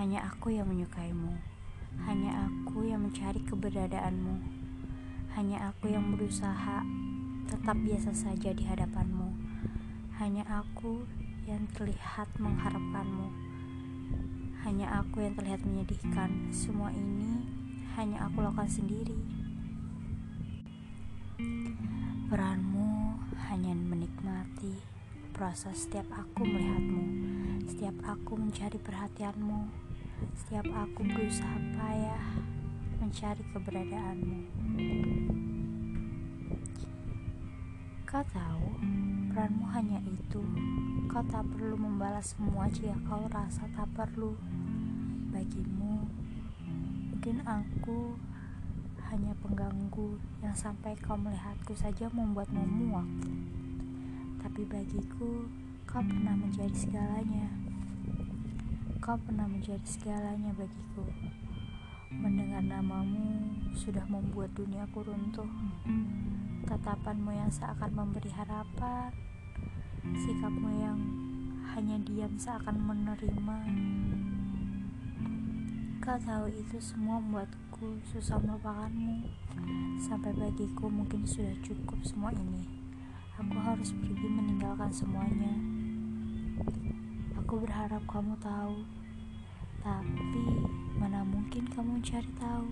Hanya aku yang menyukaimu. Hanya aku yang mencari keberadaanmu. Hanya aku yang berusaha tetap biasa saja di hadapanmu. Hanya aku yang terlihat mengharapkanmu. Hanya aku yang terlihat menyedihkan. Semua ini hanya aku lakukan sendiri. Peranmu hanya menikmati proses setiap aku melihatmu, setiap aku mencari perhatianmu, setiap aku berusaha payah mencari keberadaanmu. Kau tahu, peranmu hanya itu. Kau tak perlu membalas semua jika kau rasa tak perlu. Bagimu, mungkin aku hanya pengganggu yang sampai kau melihatku saja membuatmu muak. Tapi bagiku, kau pernah menjadi segalanya. Kau pernah menjadi segalanya bagiku. Mendengar namamu sudah membuat duniaku runtuh. Tatapanmu yang seakan memberi harapan, sikapmu yang hanya diam seakan menerima. Kau tahu itu semua membuatku susah melupakanmu. Sampai bagiku mungkin sudah cukup semua ini. Aku harus pergi meninggalkan semuanya. Aku berharap kamu tahu, tapi mana mungkin kamu cari tahu.